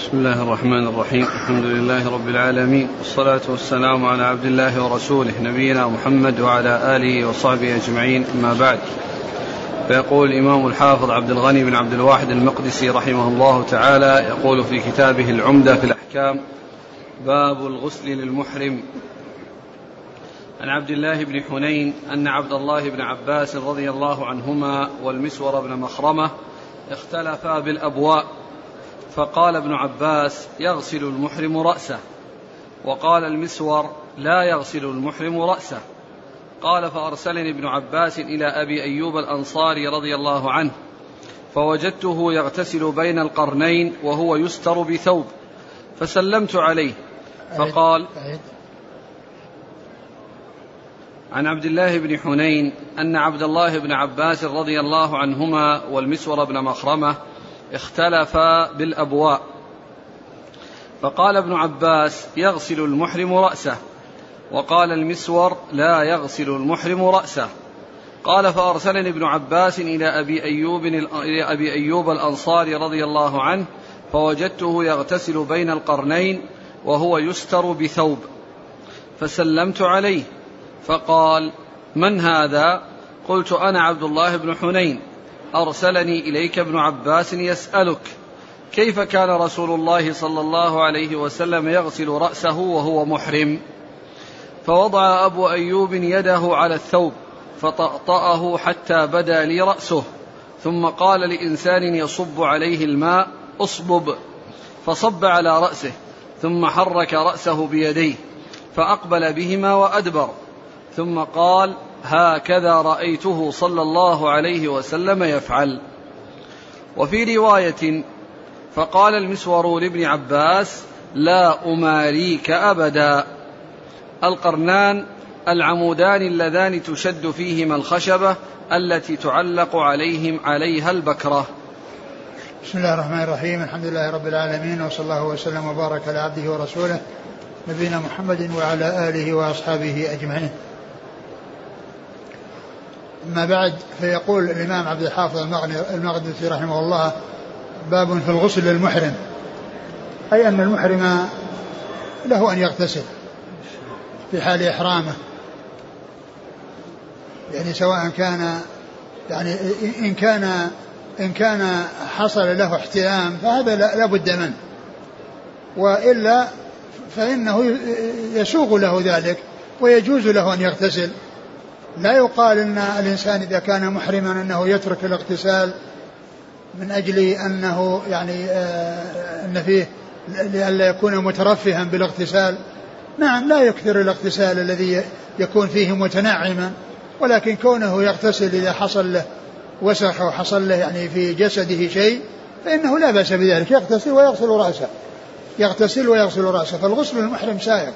بسم الله الرحمن الرحيم الحمد لله رب العالمين والصلاة والسلام على عبد الله ورسوله نبينا محمد وعلى آله وصحبه أجمعين أما بعد فيقول الإمام الحافظ عبد الغني بن عبد الواحد المقدسي رحمه الله تعالى يقول في كتابه العمدة في الأحكام باب الغسل للمحرم عن عبد الله بن حنين أن عبد الله بن عباس رضي الله عنهما والمسور بن مخرمة اختلفا بالأبواء فقال ابن عباس يغسل المحرم رأسه وقال المسور لا يغسل المحرم رأسه. قال فأرسلني ابن عباس إلى أبي أيوب الأنصاري رضي الله عنه فوجدته يغتسل بين القرنين وهو يستر بثوب فسلمت عليه فقال عن عبد الله بن حنين أن عبد الله بن عباس رضي الله عنهما والمسور بن مخرمة اختلفا بالأبواء. فقال ابن عباس يغسل المحرم رأسه. وقال المسور لا يغسل المحرم رأسه. قال فأرسلني ابن عباس إلى أبي أيوب إلى أبي أيوب الأنصاري رضي الله عنه فوجدته يغتسل بين القرنين وهو يستر بثوب. فسلمت عليه فقال من هذا؟ قلت أنا عبد الله بن حنين. أرسلني إليك ابن عباس يسألك كيف كان رسول الله صلى الله عليه وسلم يغسل رأسه وهو محرم؟ فوضع أبو أيوب يده على الثوب فطأطأه حتى بدا لي رأسه ثم قال لإنسان يصب عليه الماء اصبب فصب على رأسه ثم حرك رأسه بيديه فأقبل بهما وأدبر ثم قال هكذا رأيته صلى الله عليه وسلم يفعل. وفي رواية فقال المسور لابن عباس لا أماريك أبدا. القرنان العمودان اللذان تشد فيهما الخشبة التي تعلق عليهم عليها البكرة. بسم الله الرحمن الرحيم. الحمد لله رب العالمين وصلى الله وسلم وبارك على عبده ورسوله نبينا محمد وعلى آله وأصحابه أجمعين. أما بعد فيقول الإمام عبد الحافظ المقدسي رحمه الله باب في الغسل للمحرم. أي أن المحرم له أن يغتسل في حال إحرامه. يعني سواء كان يعني إن كان إن كان حصل له احتلام فهذا لا بد منه. وإلا فإنه يسوغ له ذلك ويجوز له أن يغتسل. لا يقال إن الإنسان إذا كان محرما أنه يترك الاغتسال من أجل أنه يعني آه أن فيه لئلا يكون مترفها بالاغتسال. نعم لا يكثر الاغتسال الذي يكون فيه متنعما ولكن كونه يغتسل إذا حصل له وسخ أو حصل له يعني في جسده شيء فإنه لا بأس بذلك. يغتسل ويغسل رأسه. يغتسل ويغسل رأسه. فالغسل المحرم سائق.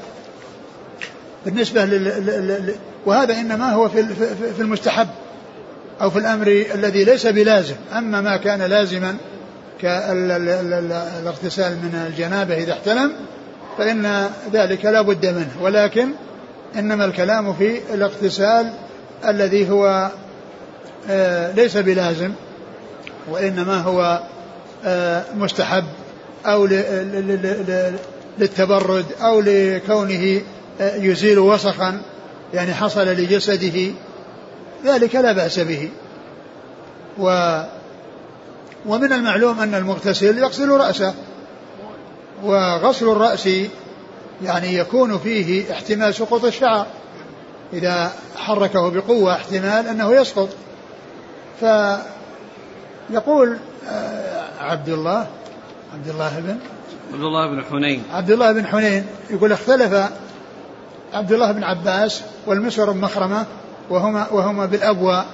بالنسبة لل... وهذا إنما هو في في المستحب أو في الأمر الذي ليس بلازم. أما ما كان لازما كالاغتسال من الجنابة إذا احتلم فإن ذلك لا بد منه. ولكن إنما الكلام في الاغتسال الذي هو ليس بلازم وإنما هو مستحب أو للتبرد أو لكونه يزيل وسخا يعني حصل لجسده ذلك لا بأس به. و ومن المعلوم أن المغتسل يغسل رأسه وغسل الرأس يعني يكون فيه احتمال سقوط الشعر. إذا حركه بقوة احتمال أنه يسقط. فيقول عبد الله عبد الله بن عبد الله بن حنين. عبد الله بن حنين يقول اختلف عبد الله بن عباس والمسور بن مخرمة وهما وهما بالأبواء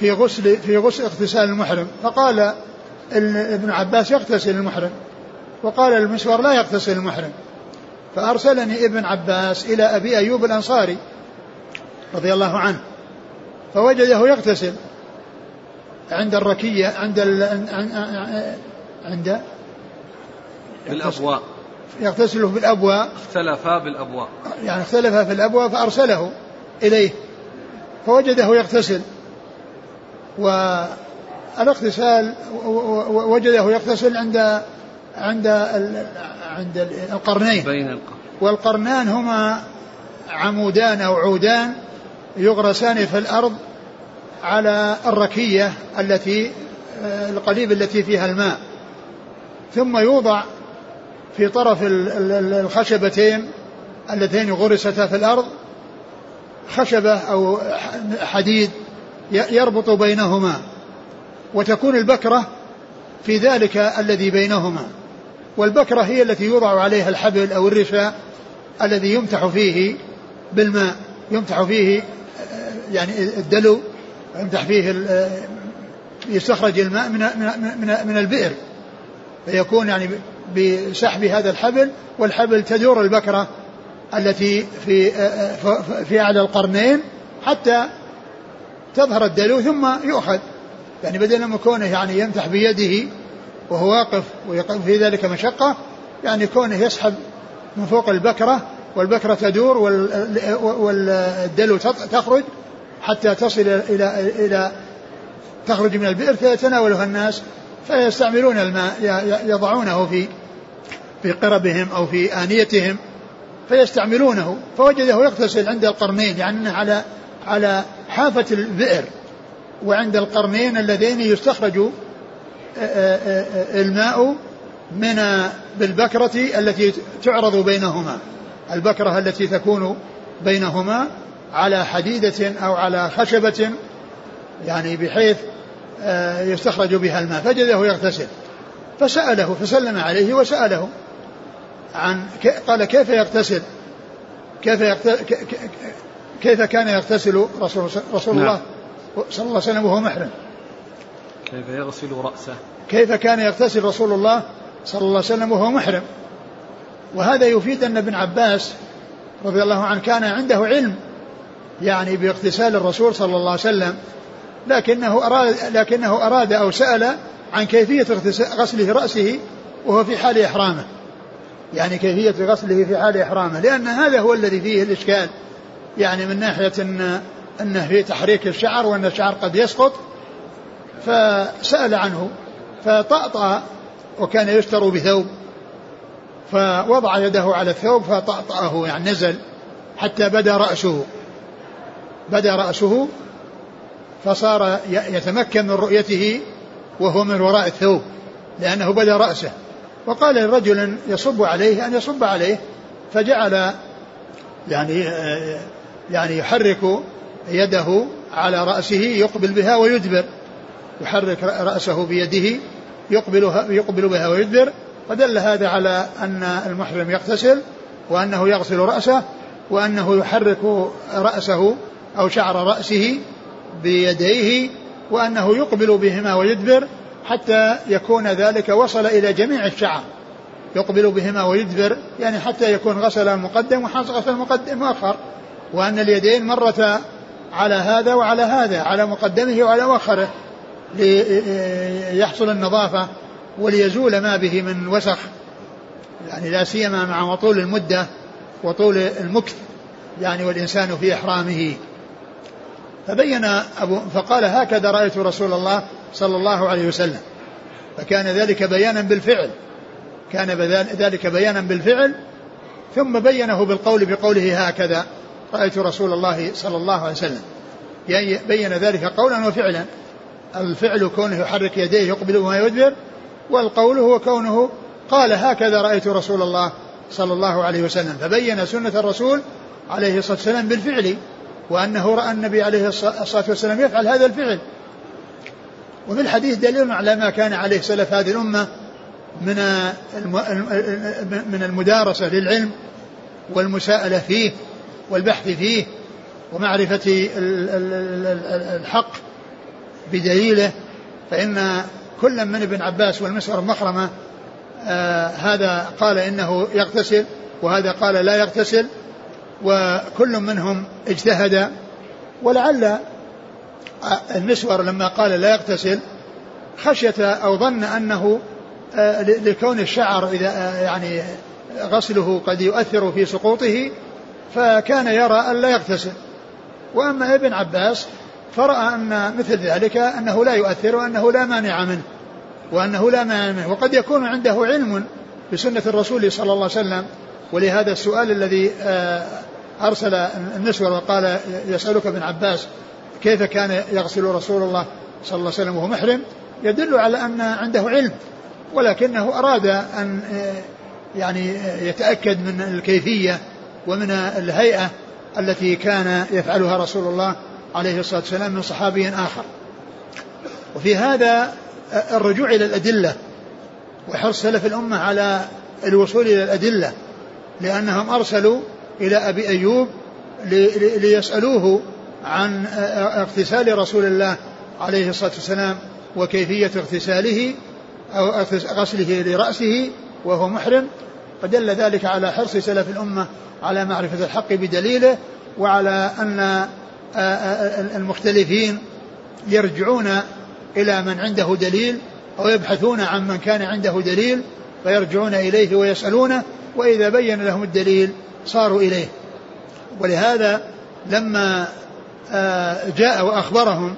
في غسل في غسل اغتسال المحرم. فقال ابن عباس يغتسل المحرم وقال المسور لا يغتسل المحرم. فأرسلني ابن عباس إلى أبي أيوب الأنصاري رضي الله عنه فوجده يغتسل عند الركية عند ال عند بالأبواء يغتسل في الأبواء اختلفا بالأبواء يعني اختلفا في الأبواء فأرسله إليه فوجده يغتسل. والإغتسال وجده يغتسل عند عند عند القرنين. بين القرن والقرنان هما عمودان أو عودان يغرسان في الأرض على الركية التي القليب التي فيها الماء. ثم يوضع في طرف الخشبتين اللتين غرستا في الأرض خشبة أو حديد يربط بينهما وتكون البكرة في ذلك الذي بينهما والبكرة هي التي يوضع عليها الحبل أو الرشاء الذي يمتح فيه بالماء يمتح فيه يعني الدلو يمتح فيه يستخرج الماء من من من البئر فيكون يعني بسحب هذا الحبل والحبل تدور البكرة التي في في أعلى القرنين حتى تظهر الدلو ثم يؤخذ. يعني بدل من كونه يعني يمتح بيده وهو واقف ويقف في ذلك مشقة يعني كونه يسحب من فوق البكرة والبكرة تدور والدلو تخرج حتى تصل إلى إلى تخرج من البئر فيتناولها الناس. فيستعملون الماء يضعونه في في قربهم أو في آنيتهم فيستعملونه فوجده يغتسل عند القرنين يعني على على حافة البئر وعند القرنين اللذين يستخرج الماء من بالبكرة التي تعرض بينهما. البكرة التي تكون بينهما على حديدة أو على خشبة يعني بحيث يستخرج بها الماء فجده يغتسل. فسأله فسلم عليه وسأله عن قال كيف يغتسل؟ كيف يغتسل كيف كان يغتسل رسول, رسول نعم. الله صلى الله عليه وسلم وهو محرم؟ كيف يغسل رأسه؟ كيف كان يغتسل رسول الله صلى الله عليه وسلم وهو محرم؟ وهذا يفيد أن ابن عباس رضي الله عنه كان عنده علم يعني باغتسال الرسول صلى الله عليه وسلم لكنه أراد لكنه أراد أو سأل عن كيفية غسله رأسه وهو في حال إحرامه. يعني كيفية غسله في حال إحرامه. لأن هذا هو الذي فيه الإشكال. يعني من ناحية أن أنه في تحريك الشعر وأن الشعر قد يسقط. فسأل عنه. فطأطأ وكان يشتر بثوب. فوضع يده على الثوب فطأطأه يعني نزل حتى بدا رأسه. بدا رأسه فصار يتمكن من رؤيته وهو من وراء الثوب لأنه بدا رأسه. وقال لرجل يصب عليه أن يصب عليه فجعل يعني يعني يحرك يده على رأسه يقبل بها ويدبر. يحرك رأسه بيده يقبل يقبل بها ويدبر. فدل هذا على أن المحرم يغتسل وأنه يغسل رأسه وأنه يحرك رأسه أو شعر رأسه بيديه وأنه يقبل بهما ويدبر حتى يكون ذلك وصل إلى جميع الشعر يقبل بهما ويدبر يعني حتى يكون غسل المقدم وغسل المقدم مؤخر وأن اليدين مرتا على هذا وعلى هذا على مقدمه وعلى مؤخره ليحصل النظافة وليزول ما به من وسخ. يعني لا سيما مع طول المدة وطول المكث يعني والإنسان في إحرامه. فبين أبو فقال هكذا رأيت رسول الله صلى الله عليه وسلم. فكان ذلك بيانا بالفعل. كان ذلك بيانا بالفعل. ثم بينه بالقول بقوله هكذا. رأيت رسول الله صلى الله عليه وسلم. يعني بين ذلك قولا وفعلا. الفعل كونه يحرك يديه يقبل وما يدبر. والقول هو كونه قال هكذا رأيت رسول الله صلى الله عليه وسلم. فبين سنة الرسول عليه الصلاة والسلام بالفعل. وأنه رأى النبي عليه الصلاة والسلام يفعل هذا الفعل. وفي الحديث دليل على ما كان عليه سلف هذه الأمة من من المدارسة للعلم والمساءلة فيه والبحث فيه ومعرفة الحق بدليله فإن كل من ابن عباس والمسور مخرمة آه هذا قال إنه يغتسل وهذا قال لا يغتسل وكل منهم اجتهد ولعل المسور لما قال لا يغتسل خشية أو ظن أنه آه، لكون الشعر إذا آه، يعني غسله قد يؤثر في سقوطه فكان يرى أن لا يغتسل. وأما ابن عباس فرأى أن مثل ذلك أنه لا يؤثر وأنه لا مانع منه وأنه لا مانع منه وقد يكون عنده علم بسنة الرسول صلى الله عليه وسلم. ولهذا السؤال الذي آه، أرسل النسوة وقال يسألك ابن عباس كيف كان يغسل رسول الله صلى الله عليه وسلم وهو محرم؟ يدل على أن عنده علم ولكنه أراد أن آه، يعني يتأكد من الكيفية ومن الهيئة التي كان يفعلها رسول الله عليه الصلاة والسلام من صحابي آخر. وفي هذا الرجوع إلى الأدلة وحرص سلف الأمة على الوصول إلى الأدلة لأنهم أرسلوا إلى أبي أيوب ليسألوه عن اغتسال رسول الله عليه الصلاة والسلام وكيفية اغتساله أو غسله لرأسه وهو محرم فدل ذلك على حرص سلف الأمة على معرفة الحق بدليله وعلى أن المختلفين يرجعون إلى من عنده دليل أو يبحثون عن من كان عنده دليل فيرجعون إليه ويسألونه وإذا بين لهم الدليل صاروا إليه. ولهذا لما جاء وأخبرهم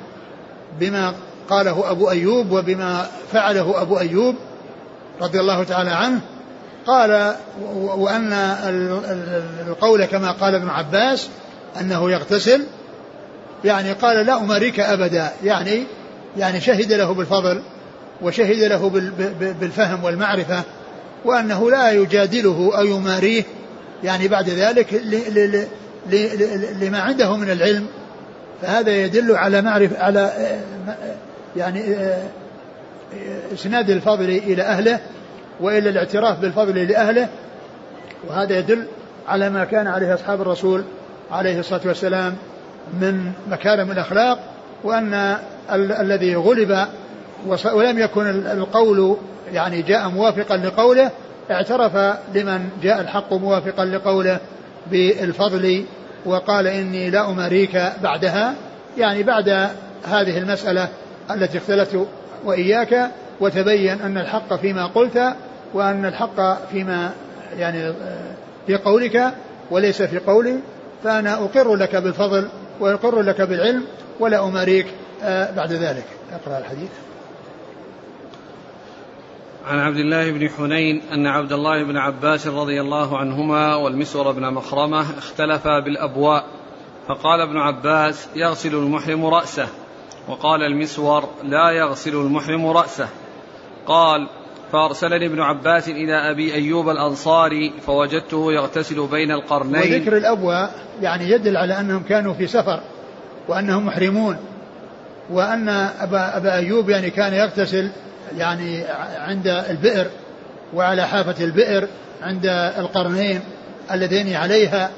بما قاله أبو أيوب وبما فعله أبو أيوب رضي الله تعالى عنه قال وأن القول كما قال ابن عباس أنه يغتسل يعني قال لا أماريك أبدا يعني يعني شهد له بالفضل وشهد له بالفهم والمعرفة وأنه لا يجادله أو يماريه يعني بعد ذلك لما عنده من العلم فهذا يدل على معرفة على يعني إسناد الفضل إلى أهله وإلى الاعتراف بالفضل لأهله وهذا يدل على ما كان عليه أصحاب الرسول عليه الصلاة والسلام من مكارم الأخلاق وأن ال- الذي غلب ولم يكن القول يعني جاء موافقا لقوله اعترف لمن جاء الحق موافقا لقوله بالفضل وقال إني لا أماريك بعدها يعني بعد هذه المسألة التي اختلفت وإياك وتبين أن الحق فيما قلت وأن الحق فيما يعني في قولك وليس في قولي فأنا أقر لك بالفضل وأقر لك بالعلم ولا أماريك آه، بعد ذلك. أقرأ الحديث. عن عبد الله بن حنين أن عبد الله بن عباس رضي الله عنهما والمسور بن مخرمة اختلفا بالأبواء فقال ابن عباس يغسل المحرم رأسه وقال المسور لا يغسل المحرم رأسه. قال فأرسلني ابن عباس إلى أبي أيوب الأنصاري فوجدته يغتسل بين القرنين. وذكر الأبواء يعني يدل على أنهم كانوا في سفر وأنهم محرمون وأن أبا, أبا أيوب يعني كان يغتسل يعني عند البئر وعلى حافة البئر عند القرنين اللذين عليها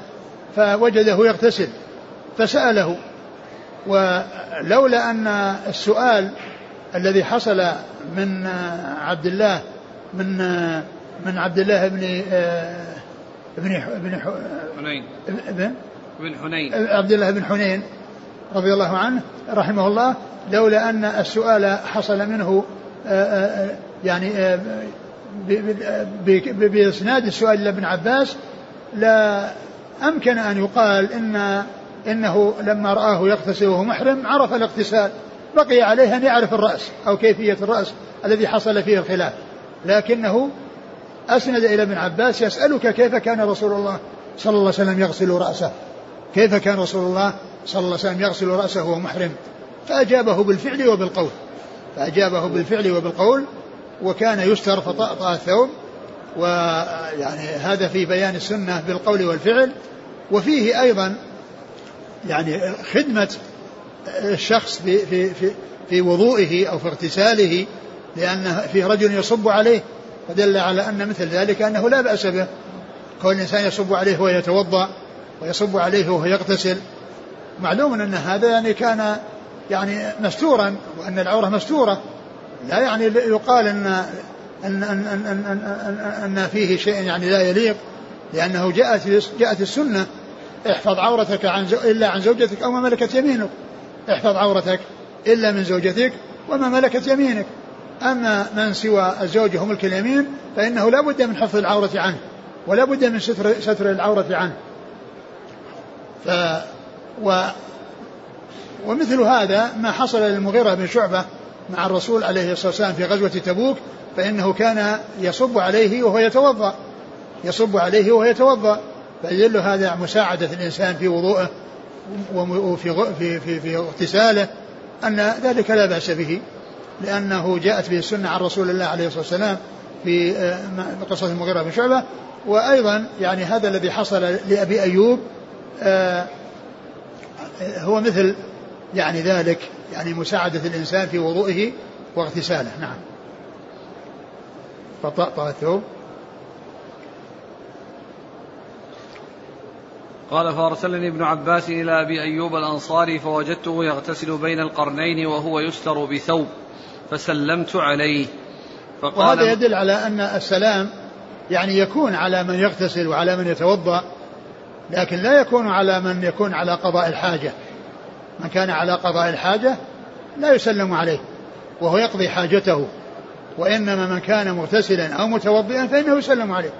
فوجده يغتسل. فسأله ولولا أن السؤال الذي حصل من عبد الله من من عبد الله بن ابن ابن حنين. ابن بن حنين. عبد الله بن حنين رضي الله عنه رحمه الله لولا أن السؤال حصل منه يعني بإسناد السؤال إلى ابن عباس لا أمكن أن يقال إن إنه لما رآه يغتسل وهو محرم عرف الاغتسال بقي عليه أن يعرف الرأس أو كيفية الرأس الذي حصل فيه الخلاف. لكنه أسند إلى ابن عباس يسألك كيف كان رسول الله صلى الله عليه وسلم يغسل رأسه؟ كيف كان رسول الله صلى الله عليه وسلم يغسل رأسه وهو محرم؟ فأجابه بالفعل وبالقول. فأجابه بالفعل وبالقول وكان يستر فطأطأ الثوب ويعني هذا في بيان السنة بالقول والفعل وفيه أيضا يعني خدمة الشخص في في في, في وضوئه أو في اغتساله لأن فيه رجل يصب عليه فدل على أن مثل ذلك أنه لا بأس به كون الإنسان يصب عليه وهو يتوضأ ويصب عليه وهو يغتسل معلوم أن هذا يعني كان يعني مستورا وأن العورة مستورة. لا يعني يقال أن أن أن أن, أن, أن, أن فيه شيء يعني لا يليق لأنه جاءت جاءت السنة. احفظ عورتك عن إلا عن زوجتك أو ما ملكت يمينك. احفظ عورتك إلا من زوجتك وما ملكت يمينك. أما من سوى الزوج وملك اليمين فإنه لا بد من حفظ العورة عنه ولا بد من ستر, ستر العورة عنه. ف و ومثل هذا ما حصل للمغيرة بن شعبة مع الرسول عليه الصلاة والسلام في غزوة تبوك فإنه كان يصب عليه وهو يتوضأ. يصب عليه وهو يتوضأ. فيدل هذا مساعدة الإنسان في وضوءه وفي في في في اغتساله أن ذلك لا بأس به لأنه جاءت به السنة عن رسول الله عليه الصلاة والسلام في آه، قصة المغيرة بن شعبة. وأيضا يعني هذا الذي حصل لأبي أيوب آه، هو مثل يعني ذلك يعني مساعدة الإنسان في وضوئه واغتساله. نعم. فطأطأ الثوب قال فأرسلني ابن عباس إلى أبي أيوب الأنصاري فوجدته يغتسل بين القرنين وهو يستر بثوب فسلمت عليه فقال وهذا يدل على أن السلام يعني يكون على من يغتسل وعلى من يتوضأ لكن لا يكون على من يكون على قضاء الحاجة. من كان على قضاء الحاجة لا يسلم عليه وهو يقضي حاجته وإنما من كان مغتسلا أو متوضئا فإنه يسلم عليه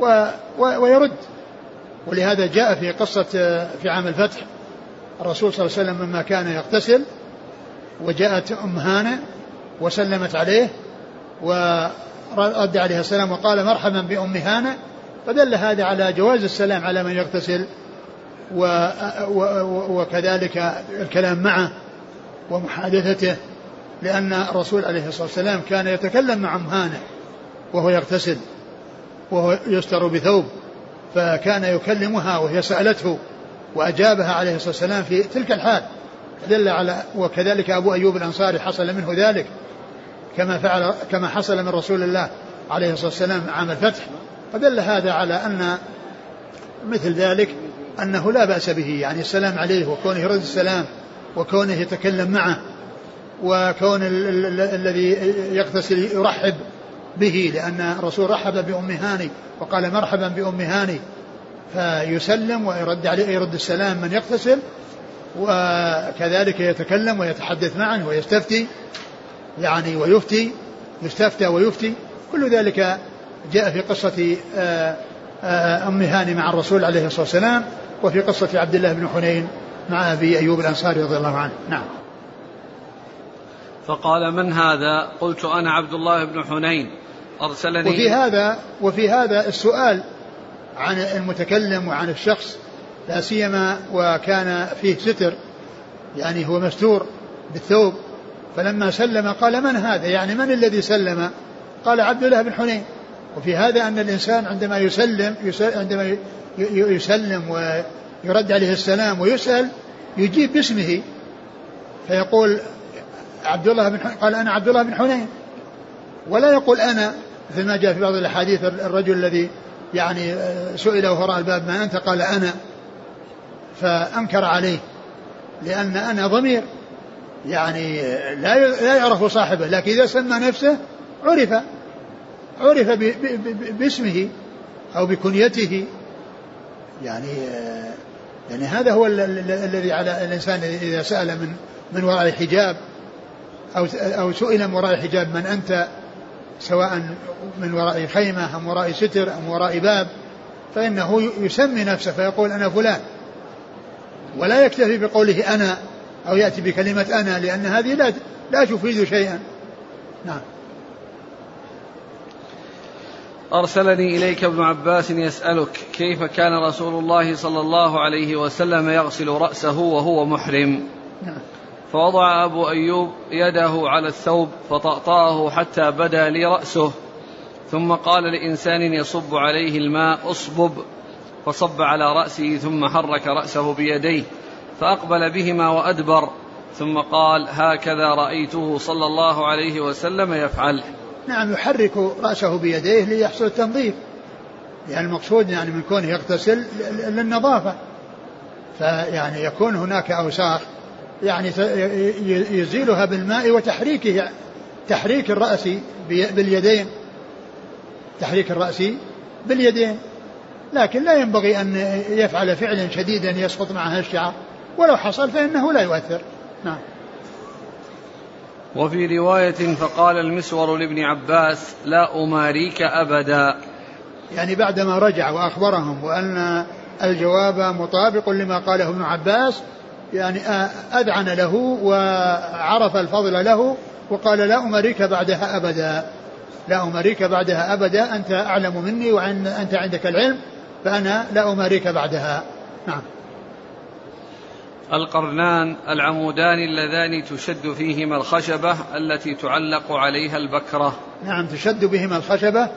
و و ويرد. ولهذا جاء في قصة في عام الفتح الرسول صلى الله عليه وسلم لما كان يغتسل وجاءت أم هانة وسلمت عليه ورد عليها السلام وقال مرحبا بأم هانة فدل هذا على جواز السلام على من يغتسل. وكذلك الكلام معه ومحادثته لأن الرسول عليه الصلاة والسلام كان يتكلم مع أم هانة وهو يغتسل وهو يستر بثوب فكان يكلمها وهي سألته وأجابها عليه الصلاة والسلام في تلك الحال. دل على وكذلك أبو أيوب الأنصاري حصل منه ذلك كما فعل كما حصل من رسول الله عليه الصلاة والسلام عام الفتح. فدل هذا على أن مثل ذلك أنه لا بأس به يعني السلام عليه وكونه يرد السلام وكونه يتكلم معه وكون الذي يغتسل يرحب به لأن الرسول رحب بأم هاني وقال مرحبا بأم هاني فيسلم ويرد عليه يرد السلام من يغتسل وكذلك يتكلم ويتحدث معه ويستفتي يعني ويفتي يستفتى ويفتي. كل ذلك جاء في قصة آه، آه، أم هاني مع الرسول عليه الصلاة والسلام. وفي قصة عبد الله بن حنين مع أبي أيوب الأنصاري رضي الله عنه. نعم. فقال من هذا؟ قلت أنا عبد الله بن حنين. أرسلني وفي هذا وفي هذا السؤال عن المتكلم وعن الشخص لا سيما وكان فيه ستر يعني هو مستور بالثوب فلما سلم قال من هذا؟ يعني من الذي سلم؟ قال عبد الله بن حنين. وفي هذا أن الإنسان عندما يسلم, يسلم عندما يسلم ويرد عليه السلام ويسأل يجيب باسمه. فيقول عبد الله بن قال أنا عبد الله بن حنين. ولا يقول أنا مثل ما جاء في بعض الأحاديث الرجل الذي يعني آه، سئل وراء الباب ما أنت؟ قال أنا. فأنكر عليه لأن أنا ضمير. يعني لا لا يعرف صاحبه لكن إذا سمى نفسه عرف عرف باسمه أو بكنيته. يعني آه، يعني هذا هو الذي على الإنسان إذا سأل من من وراء حجاب أو أو سئل من وراء حجاب من أنت سواء من وراء خيمة أم وراء ستر أم وراء باب فإنه يسمي نفسه فيقول أنا فلان. ولا يكتفي بقوله أنا أو يأتي بكلمة أنا لأن هذه لا لا تفيد شيئا. نعم. أرسلني إليك ابن عباس يسألك كيف كان رسول الله صلى الله عليه وسلم يغسل رأسه وهو محرم؟ فوضع أبو أيوب يده على الثوب فطأطأه حتى بدا لي رأسه ثم قال لإنسان يصب عليه الماء اصبب فصب على رأسه ثم حرك رأسه بيديه فأقبل بهما وأدبر ثم قال هكذا رأيته صلى الله عليه وسلم يفعل. نعم يحرك رأسه بيديه ليحصل التنظيف. يعني المقصود يعني من كونه يغتسل للنظافة. فيعني يكون هناك أوساخ يعني يزيلها بالماء وتحريكه تحريك الرأس باليدين. تحريك الرأس باليدين. لكن لا ينبغي أن يفعل فعلا شديدا يسقط معها الشعر. ولو حصل فإنه لا يؤثر. نعم. وفي رواية فقال المسور لابن عباس لا أماريك أبدا. يعني بعدما رجع وأخبرهم وأن الجواب مطابق لما قاله ابن عباس يعني أذعن له وعرف الفضل له وقال لا أمريك بعدها أبدا. لا أمريك بعدها أبدا أنت أعلم مني وأن أنت عندك العلم فأنا لا أماريك بعدها. نعم. القرنان العمودان اللذان تشد فيهما الخشبة التي تعلق عليها البكرة. نعم تشد بهما الخشبة.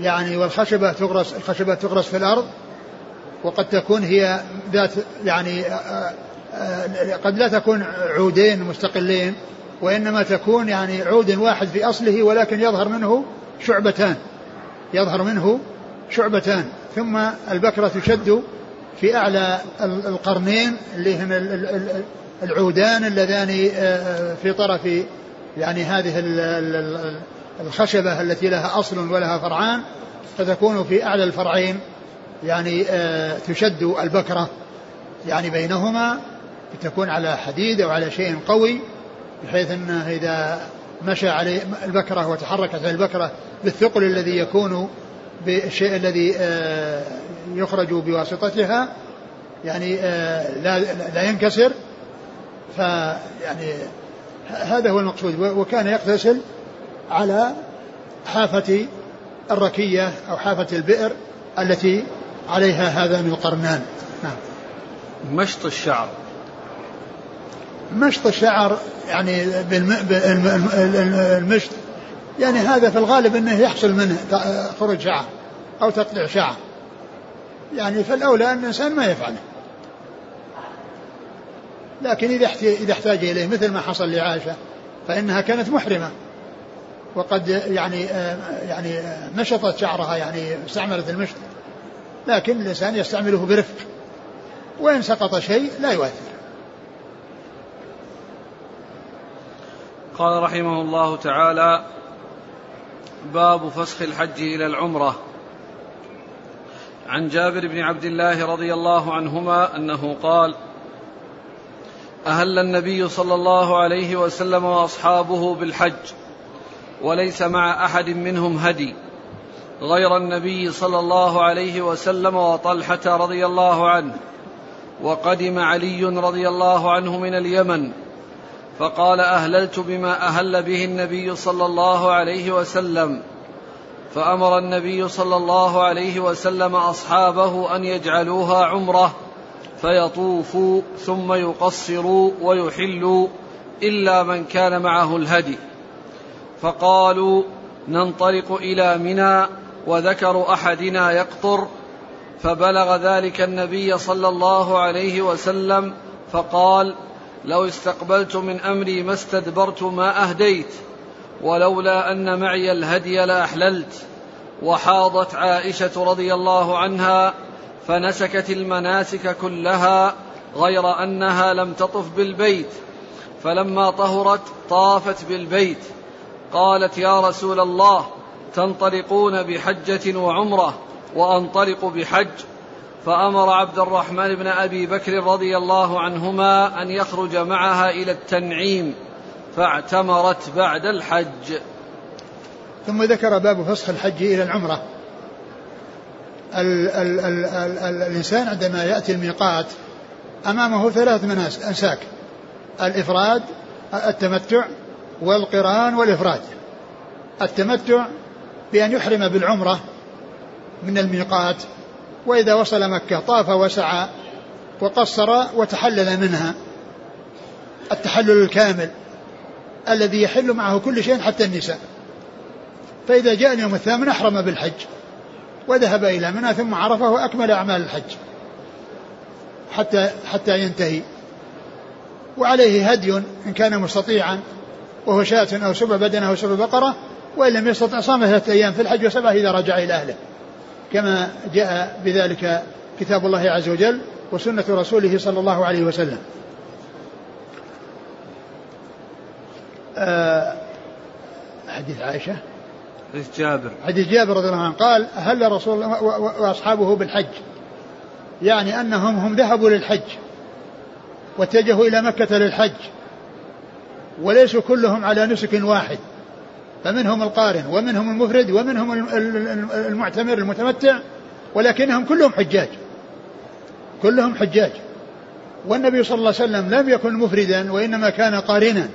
يعني والخشبة تغرس الخشبة تغرس في الأرض وقد تكون هي ذات يعني آه، آه، قد لا تكون عودين مستقلين وإنما تكون يعني عود واحد في أصله ولكن يظهر منه شعبتان. يظهر منه شعبتان. ثم البكرة تشد في أعلى القرنين اللي هن العودان اللذان آه، في طرف يعني هذه الخشبة التي لها أصل ولها فرعان فتكون في أعلى الفرعين يعني آه، تشد البكرة. يعني بينهما تكون على حديد أو على شيء قوي بحيث أنه إذا مشى عليه البكرة وتحركت البكرة بالثقل الذي يكون بالشيء الذي آه، يخرج بواسطتها يعني آه، لا لا ينكسر فيعني هذا هو المقصود وكان يغتسل على حافة الركية أو حافة البئر التي عليها هذان القرنان نعم. مشط الشعر. مشط الشعر يعني بالمشط يعني هذا في الغالب إنه يحصل منه خروج شعر أو تقطيع شعر. يعني فالاولى أن الإنسان ما يفعله. لكن إذا إذا احتاج إليه مثل ما حصل لعائشة فإنها كانت محرمة. وقد يعني يعني مشطت شعرها يعني استعملت المشط. لكن الإنسان يستعمله برفق. وإن سقط شيء لا يؤثر. قال رحمه الله تعالى باب فسخ الحج إلى العمرة. عن جابر بن عبد الله رضي الله عنهما أنه قال أهل النبي صلى الله عليه وسلم وأصحابه بالحج وليس مع أحد منهم هدي غير النبي صلى الله عليه وسلم وطلحة رضي الله عنه وقدم علي رضي الله عنه من اليمن فقال أهللت بما أهل به النبي صلى الله عليه وسلم فأمر النبي صلى الله عليه وسلم أصحابه أن يجعلوها عمرة فيطوفوا ثم يقصروا ويحلوا إلا من كان معه الهدي. فقالوا ننطلق إلى منى وذكر أحدنا يقطر فبلغ ذلك النبي صلى الله عليه وسلم فقال لو استقبلت من أمري ما استدبرت ما أهديت ولولا أن معي الهدي لأحللت. وحاضت عائشة رضي الله عنها فنسكت المناسك كلها غير أنها لم تطف بالبيت. فلما طهرت طافت بالبيت. قالت يا رسول الله تنطلقون بحجة وعمرة وأنطلق بحج. فأمر عبد الرحمن بن أبي بكر رضي الله عنهما أن يخرج معها إلى التنعيم فاعتمرت بعد الحج. ثم ذكر باب فسخ الحج إلى العمرة. ال ال ال ال ال الإنسان عندما يأتي الميقات أمامه ثلاث مناسك أنساك الإفراد التمتع والقران والإفراد. التمتع بأن يحرم بالعمرة من الميقات. وإذا وصل مكة طاف وسعى وقصر وتحلل منها. التحلل الكامل الذي يحل معه كل شيء حتى النساء. فإذا جاء اليوم الثامن أحرم بالحج وذهب إلى منى ثم عرفه وأكمل أعمال الحج حتى حتى ينتهي. وعليه هدي إن كان مستطيعا وهو شاة أو سبع بدنه أو سبع بقرة وإن لم يستطع صام ثلاثة أيام في الحج وسبعة إذا رجع إلى أهله. كما جاء بذلك كتاب الله عز وجل وسنة رسوله صلى الله عليه وسلم. آه، حديث عائشة. حديث جابر. حديث جابر رضي الله عنه قال هل رسول الله وأصحابه بالحج؟ يعني أنهم هم ذهبوا للحج واتجهوا إلى مكة للحج وليسوا كلهم على نسك واحد. فمنهم القارن ومنهم المفرد ومنهم المعتمر المتمتع ولكنهم كلهم حجاج. كلهم حجاج. والنبي صلى الله عليه وسلم لم يكن مفردا وإنما كان قارنا.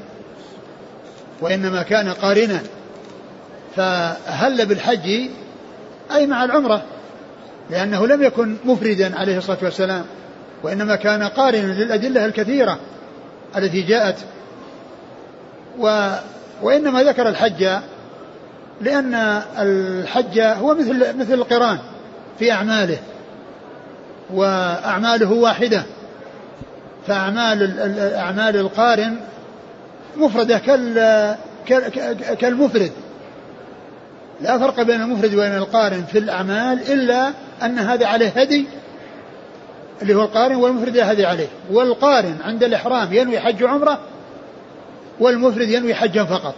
وإنما كان قارنا. فهل بالحج أي مع العمرة؟ لأنه لم يكن مفردا عليه الصلاة والسلام وإنما كان قارنا للأدلة الكثيرة التي جاءت. و وإنما ذكر الحج لأن الحج هو مثل مثل القرآن في أعماله وأعماله واحدة فأعمال أعمال القارن مفردة كالمفرد. لا فرق بين المفرد وبين القارن في الأعمال إلا أن هذا عليه هدي اللي هو القارن والمفرد لا هدي عليه. والقارن عند الإحرام ينوي حج عمرة والمفرد ينوي حجا فقط.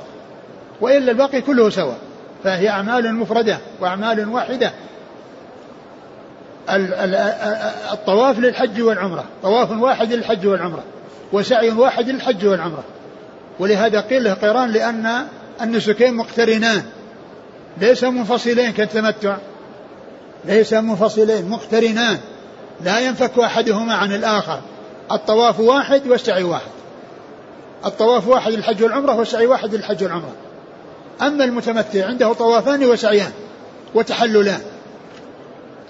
وإلا الباقي كله سواء. فهي أعمال مفردة وأعمال واحدة. الطواف للحج والعمرة. طواف واحد للحج والعمرة. وسعي واحد للحج والعمرة. ولهذا قيل له قيران لأن النسكين مقترنان. ليس منفصلين كالتمتع. ليس منفصلين مقترنان. لا ينفك أحدهما عن الآخر. الطواف واحد والسعي واحد. الطواف واحد للحج والعمرة والسعي واحد للحج والعمرة. أما المتمتع عنده طوافان وسعيان وتحللان.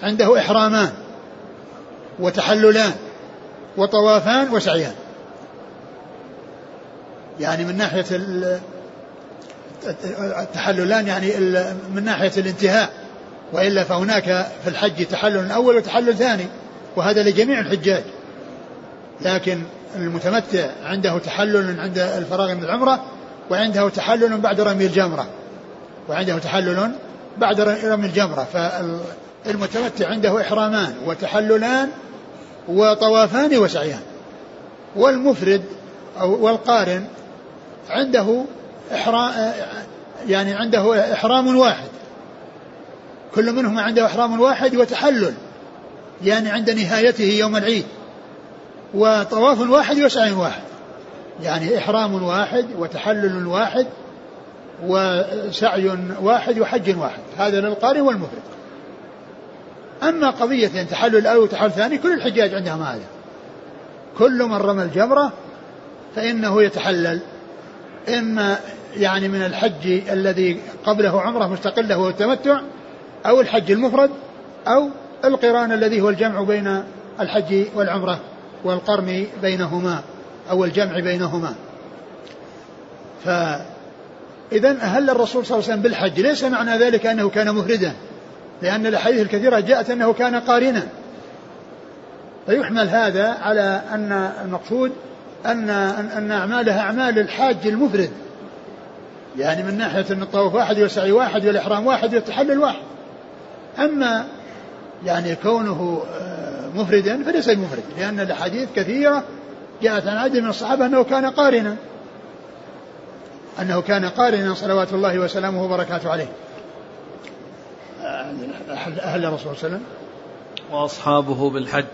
عنده إحرامان وتحللان وطوافان وسعيان. يعني من ناحية التحللان يعني من ناحية الانتهاء. وإلا فهناك في الحج تحلل أول وتحلل ثاني وهذا لجميع الحجاج. لكن المتمتع عنده تحلل عند الفراغ من العمرة وعنده تحلل بعد رمي الجمرة. وعنده تحلل بعد رمي الجمرة. فالمتمتع عنده إحرامان وتحللان وطوافان وسعيان. والمفرد أو والقارن عنده إحرام يعني عنده إحرام واحد. كل منهما عنده إحرام واحد وتحلل يعني عند نهايته يوم العيد. وطواف واحد وسعي واحد يعني إحرام واحد وتحلل واحد وسعي واحد وحج واحد. هذا للقارئ والمفرد. أما قضية تحلل أول وتحلل ثاني كل الحجاج عندهم هذا. كل من رمى الجمرة فإنه يتحلل. إما يعني من الحج الذي قبله عمرة مستقلة وهو التمتع أو الحج المفرد أو القران الذي هو الجمع بين الحج والعمرة. والقرن بينهما أو الجمع بينهما. فإذا أهل الرسول صلى الله عليه وسلم بالحج ليس معنى ذلك أنه كان مفردا لأن الأحاديث الكثيرة جاءت أنه كان قارنا. فيحمل هذا على أن المقصود أن أن أعمالها أعمال الحاج المفرد. يعني من ناحية أن الطواف واحد والسعي واحد والإحرام واحد والتحلل واحد. أما يعني كونه آه، مفردا فليس بمفرد لأن الأحاديث كثيرة جاءت عن عدد من الصحابة أنه كان قارنا. أنه كان قارنا صلوات الله وسلامه وبركاته عليه. أهل الرسول صلى الله عليه وسلم. وأصحابه بالحج.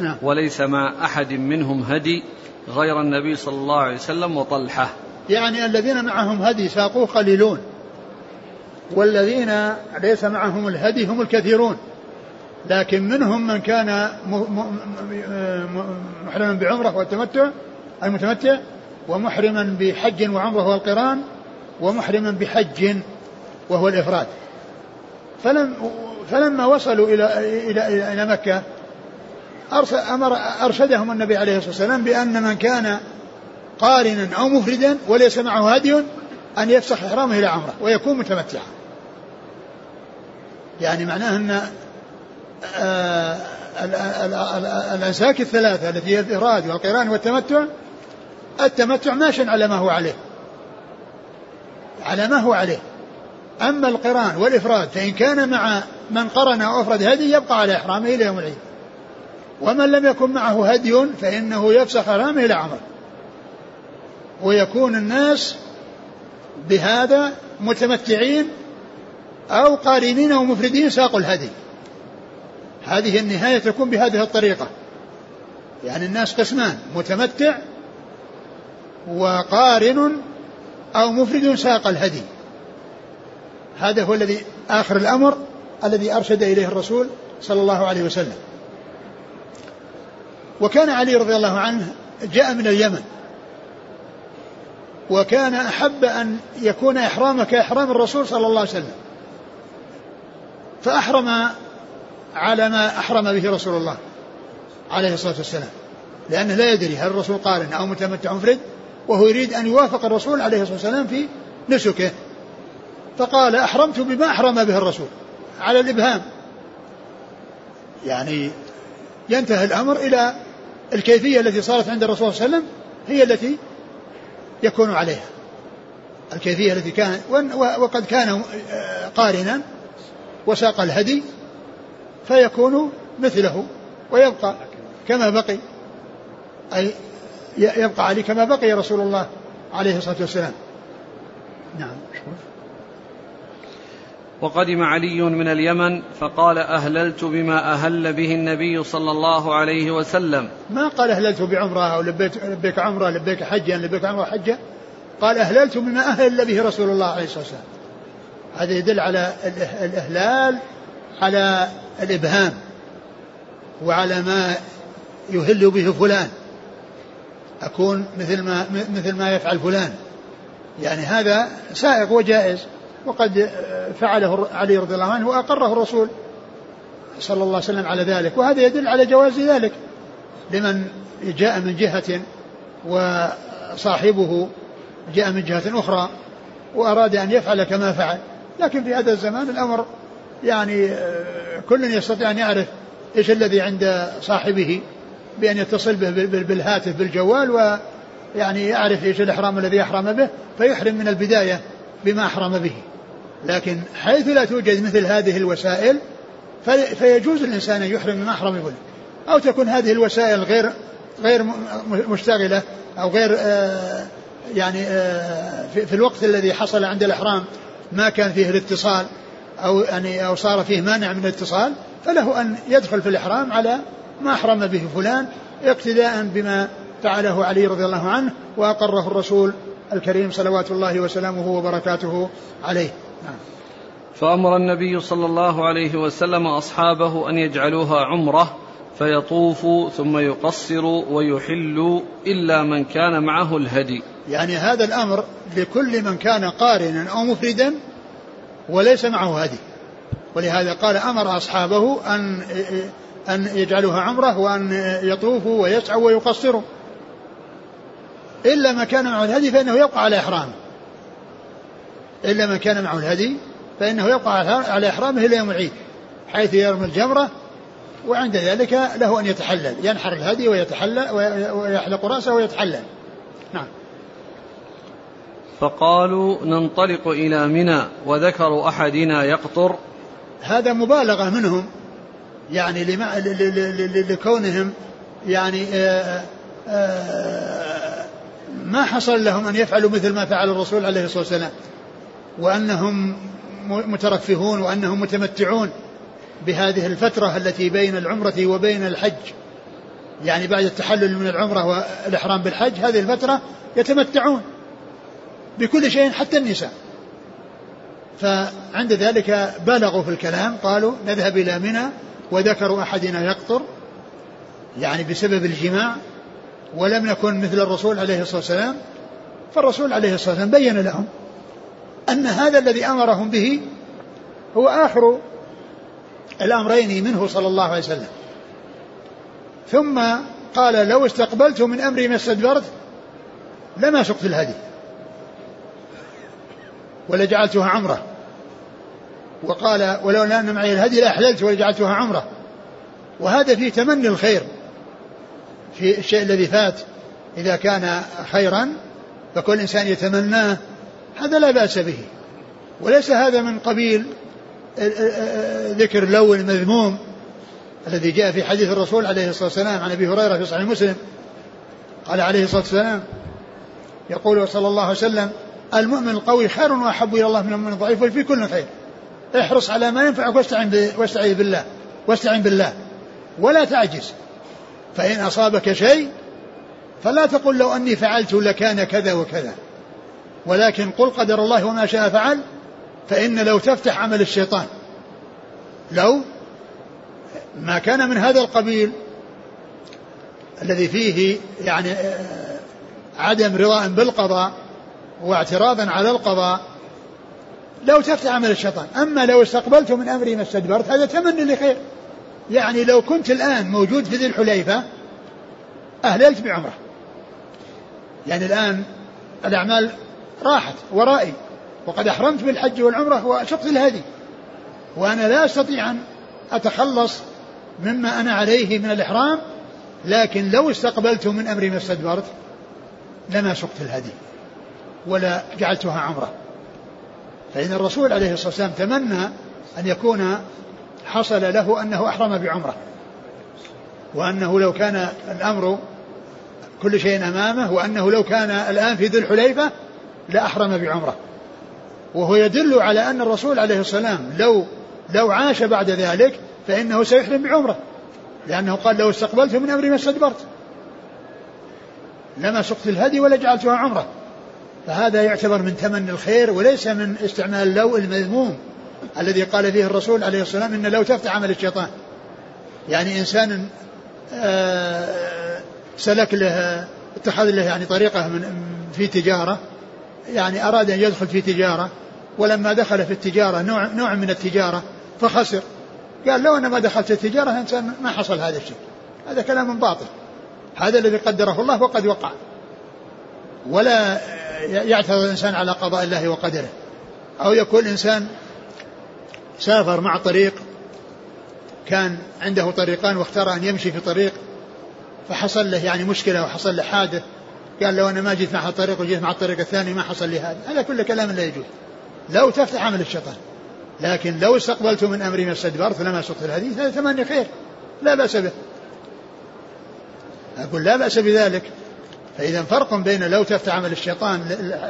نعم. وليس مع أحد منهم هدي غير النبي صلى الله عليه وسلم وطلحة. يعني الذين معهم هدي ساقوه قليلون. والذين ليس معهم الهدي هم الكثيرون. لكن منهم من كان محرما بعمرة والتمتع المتمتع ومحرما بحج وعمرة والقران ومحرما بحج وهو الإفراد. فلم فلما وصلوا إلى إلى إلى, إلى مكة أرسل أمر أرشدهم النبي عليه الصلاة والسلام بأن من كان قارنا أو مفردا وليس معه هدي أن يفسخ إحرامه إلى عمرة ويكون متمتعا. يعني معناه أن الأنساك الثلاثة التي هي الإفراد والقران والتمتع التمتع ماشٍ على ما هو عليه. على ما هو عليه. أما القران والإفراد فإن كان مع من قرن أو أفرد هدي يبقى على إحرامه إلى يوم العيد. ومن لم يكن معه هدي فإنه يفسخ إحرامه إلى عمره ويكون الناس بهذا متمتعين أو قارنين أو مفردين ساقوا الهدي. هذه النهاية تكون بهذه الطريقة. يعني الناس قسمان متمتع وقارن أو مفرد ساق الهدي. هذا هو الذي آخر الأمر الذي أرشد إليه الرسول صلى الله عليه وسلم. وكان علي رضي الله عنه جاء من اليمن. وكان أحب أن يكون إحرامك إحرام الرسول صلى الله عليه وسلم. فأحرم على ما أحرم به رسول الله عليه الصلاة والسلام. لأنه لا يدري هل الرسول قارن أو متمتع مفرد وهو يريد أن يوافق الرسول عليه الصلاة والسلام في نسكه. فقال أحرمت بما أحرم به الرسول على الإبهام. يعني ينتهي الأمر إلى الكيفية التي صارت عند الرسول صلى الله عليه وسلم هي التي يكون عليها. الكيفية التي كان وقد كان قارنا وساق الهدي فيكون مثله ويبقى كما بقي أي يبقى عليه كما بقي رسول الله عليه الصلاة والسلام. نعم. وقدم علي من اليمن فقال أهللت بما أهل به النبي صلى الله عليه وسلم. ما قال أهللت بعمرة أو لبيك, لبيك عمرة لبيك حجا لبيك عمرة حجة قال أهللت بما أهل به رسول الله عليه الصلاة والسلام. هذا يدل على الإهلال على الإبهام وعلى ما يهل به فلان. أكون مثل ما مثل ما يفعل فلان. يعني هذا سائق وجائز. وقد فعله علي رضي الله عنه وأقره الرسول صلى الله عليه وسلم على ذلك. وهذا يدل على جواز ذلك. لمن جاء من جهة وصاحبه جاء من جهة أخرى وأراد أن يفعل كما فعل. لكن في هذا الزمان الأمر يعني كل يستطيع أن يعرف إيش الذي عند صاحبه بأن يتصل به بالهاتف بالجوال ويعني يعرف إيش الإحرام الذي أحرم به فيحرم من البداية بما أحرم به. لكن حيث لا توجد مثل هذه الوسائل فيجوز الإنسان أن يحرم بما أحرم به. أو تكون هذه الوسائل غير غير مشتغلة أو غير آه يعني آه في الوقت الذي حصل عند الإحرام ما كان فيه الاتصال أو يعني أو صار فيه مانع من الاتصال فله أن يدخل في الإحرام على ما أحرم به فلان اقتداء بما فعله علي رضي الله عنه وأقره الرسول الكريم صلوات الله وسلامه وبركاته عليه نعم. فأمر النبي صلى الله عليه وسلم أصحابه أن يجعلوها عمرة فيطوفوا ثم يقصروا ويحلوا إلا من كان معه الهدي يعني هذا الأمر لكل من كان قارنا أو مفردا وليس معه هدي. ولهذا قال أمر أصحابه أن أن يجعلوها عمرة وأن يطوفوا ويسعوا ويقصروا. إلا ما كان معه الهدي فإنه يبقى على إحرامه. إلا من كان معه الهدي فإنه يبقى على إحرامه إلى يوم العيد حيث يرمي الجمرة وعند ذلك له أن يتحلل ينحر الهدي ويتحلل ويحلق رأسه ويتحلل. نعم. فقالوا ننطلق إلى منى وذكر أحدنا يقطر. هذا مبالغة منهم يعني لما لكونهم يعني آآ آآ ما حصل لهم أن يفعلوا مثل ما فعل الرسول عليه الصلاة والسلام وأنهم مترفهون وأنهم متمتعون بهذه الفترة التي بين العمرة وبين الحج. يعني بعد التحلل من العمرة والإحرام بالحج هذه الفترة يتمتعون. بكل شيء حتى النساء. فعند ذلك بالغوا في الكلام قالوا نذهب إلى منى وذكر أحدنا يقطر يعني بسبب الجماع ولم نكن مثل الرسول عليه الصلاة والسلام. فالرسول عليه الصلاة والسلام بين لهم أن هذا الذي أمرهم به هو آخر الأمرين منه صلى الله عليه وسلم. ثم قال لو استقبلت من أمري ما استدبرت لما سقت الهدي. ولجعلتها عمرة. وقال ولولا أن معي الهدي لأحللت ولجعلتها عمرة. وهذا فيه تمني الخير في الشيء الذي فات. إذا كان خيرا فكل إنسان يتمناه هذا لا بأس به. وليس هذا من قبيل ذكر لو المذموم الذي جاء في حديث الرسول عليه الصلاة والسلام عن أبي هريرة في صحيح مسلم. قال عليه الصلاة والسلام يقول صلى الله عليه وسلم المؤمن القوي خير وأحب إلى الله من المؤمن الضعيف وفي كل خير. احرص على ما ينفعك واستعن واستعين بالله واستعن بالله. ولا تعجز. فإن أصابك شيء فلا تقل لو أني فعلت لكان كذا وكذا. ولكن قل قدر الله وما شاء فعل فإن لو تفتح عمل الشيطان لو ما كان من هذا القبيل الذي فيه يعني عدم رضاء بالقضاء واعتراضا على القضاء لو تفتح عمل الشيطان. أما لو استقبلت من أمري ما استدبرت هذا تمني لخير. يعني لو كنت الآن موجود في ذي الحليفة أهللت بعمرة. يعني الآن الأعمال راحت ورائي وقد أحرمت بالحج والعمرة وشقت الهدي. وأنا لا أستطيع أن أتخلص مما أنا عليه من الإحرام لكن لو استقبلت من أمري ما استدبرت لما سقت الهدي. ولا جعلتها عمرة. فإن الرسول عليه الصلاة والسلام تمنى أن يكون حصل له أنه أحرم بعمرة وأنه لو كان الأمر كل شيء أمامه وأنه لو كان الآن في ذي الحليفة لأحرم بعمرة. وهو يدل على أن الرسول عليه والسلام لو لو عاش بعد ذلك فإنه سيحرم بعمرة لأنه قال لو استقبلت من أمري ما استدبرت. لما سقت الهدي ولا جعلتها عمرة. فهذا يعتبر من تمني الخير وليس من استعمال لو المذموم الذي قال فيه الرسول عليه الصلاة والسلام إن لو تفتح عمل الشيطان. يعني إنسان آه، سلك له اتخذ له يعني طريقة من في تجارة يعني أراد أن يدخل في تجارة ولما دخل في التجارة نوع, نوع من التجارة فخسر. قال لو أنا ما دخلت التجارة إنسان ما حصل هذا الشيء. هذا كلام باطل. هذا الذي قدره الله وقد وقع. ولا يعترض الإنسان على قضاء الله وقدره. أو يكون إنسان سافر مع طريق كان عنده طريقان واختار أن يمشي في طريق فحصل له يعني مشكلة وحصل له حادث. قال لو أنا ما جيت مع الطريق وجيت مع الطريق الثاني ما حصل لي هذا. هذا كله كلام لا يجوز. لو تفتح عمل الشيطان. لكن لو استقبلت من أمري ما استدبرت لما سقط الحديث هذا ثمانية خير. لا بأس به. أقول لا بأس بذلك. فإذا فرق بين لو تفتح عمل الشيطان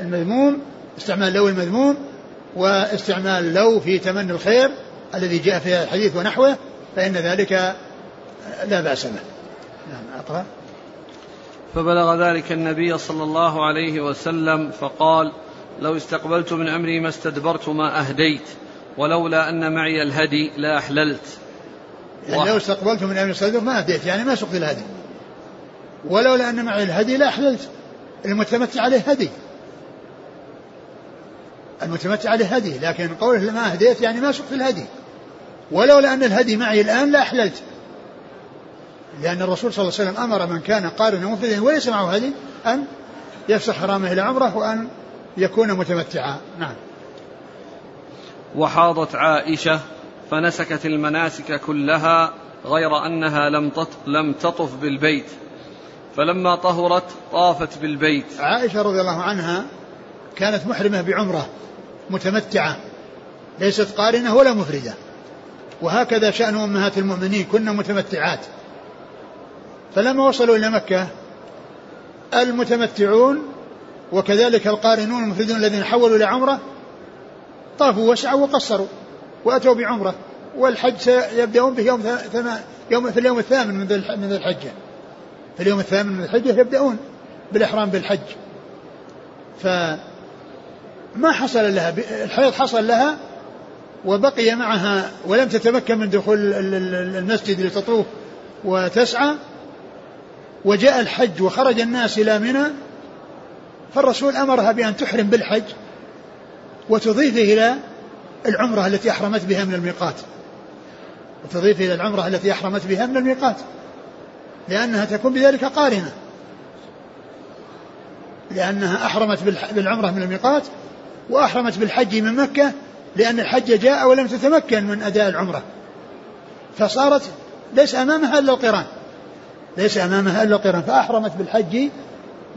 المذموم استعمال لو المذموم واستعمال لو في تمني الخير الذي جاء في الحديث ونحوه فإن ذلك لا بأس به. نعم أقرأ. فبلغ ذلك النبي صلى الله عليه وسلم فقال لو استقبلت من أمري ما استدبرت ما أهديت ولولا أن معي الهدي لا أحللت. يعني لو استقبلت من أمري ما أهديت يعني ما سقت الهدي. ولولا أن معي الهدي لا أحللت المتمتع عليه هدي. المتمتع عليه هدي لكن قوله ما أهديت يعني ما سقت الهدي. ولولا أن الهدي معي الآن لا أحللت لأن الرسول صلى الله عليه وسلم أمر من كان قارنا مفردا وليس معه هدي أن يفسخ حرامه إلى عمرة وأن يكون متمتعا. نعم. وحاضت عائشة فنسكت المناسك كلها غير أنها لم تطف بالبيت. فلما طهرت طافت بالبيت. عائشة رضي الله عنها كانت محرمة بعمرة متمتعة ليست قارنة ولا مفردة. وهكذا شأن أمهات المؤمنين كن متمتعات. فلما وصلوا إلى مكة المتمتعون وكذلك القارنون المفردون الذين حولوا إلى عمرة طافوا وسعوا وقصروا وأتوا بعمرة. والحج سيبدأون به يوم, يوم في اليوم الثامن من ذي الحجة. في اليوم الثامن من الحجة يبدأون بالإحرام بالحج. فما حصل لها الحيض حصل لها وبقي معها ولم تتمكن من دخول المسجد لتطوف وتسعى. وجاء الحج وخرج الناس إلى منى فالرسول أمرها بأن تحرم بالحج وتضيف إلى العمرة التي أحرمت بها من الميقات. وتضيف إلى العمرة التي أحرمت بها من الميقات. لأنها تكون بذلك قارنة. لأنها أحرمت بالعمرة من الميقات وأحرمت بالحج من مكة لأن الحج جاء ولم تتمكن من أداء العمرة. فصارت ليس أمامها إلا القران. ليس أمامها إلا القران. فأحرمت بالحج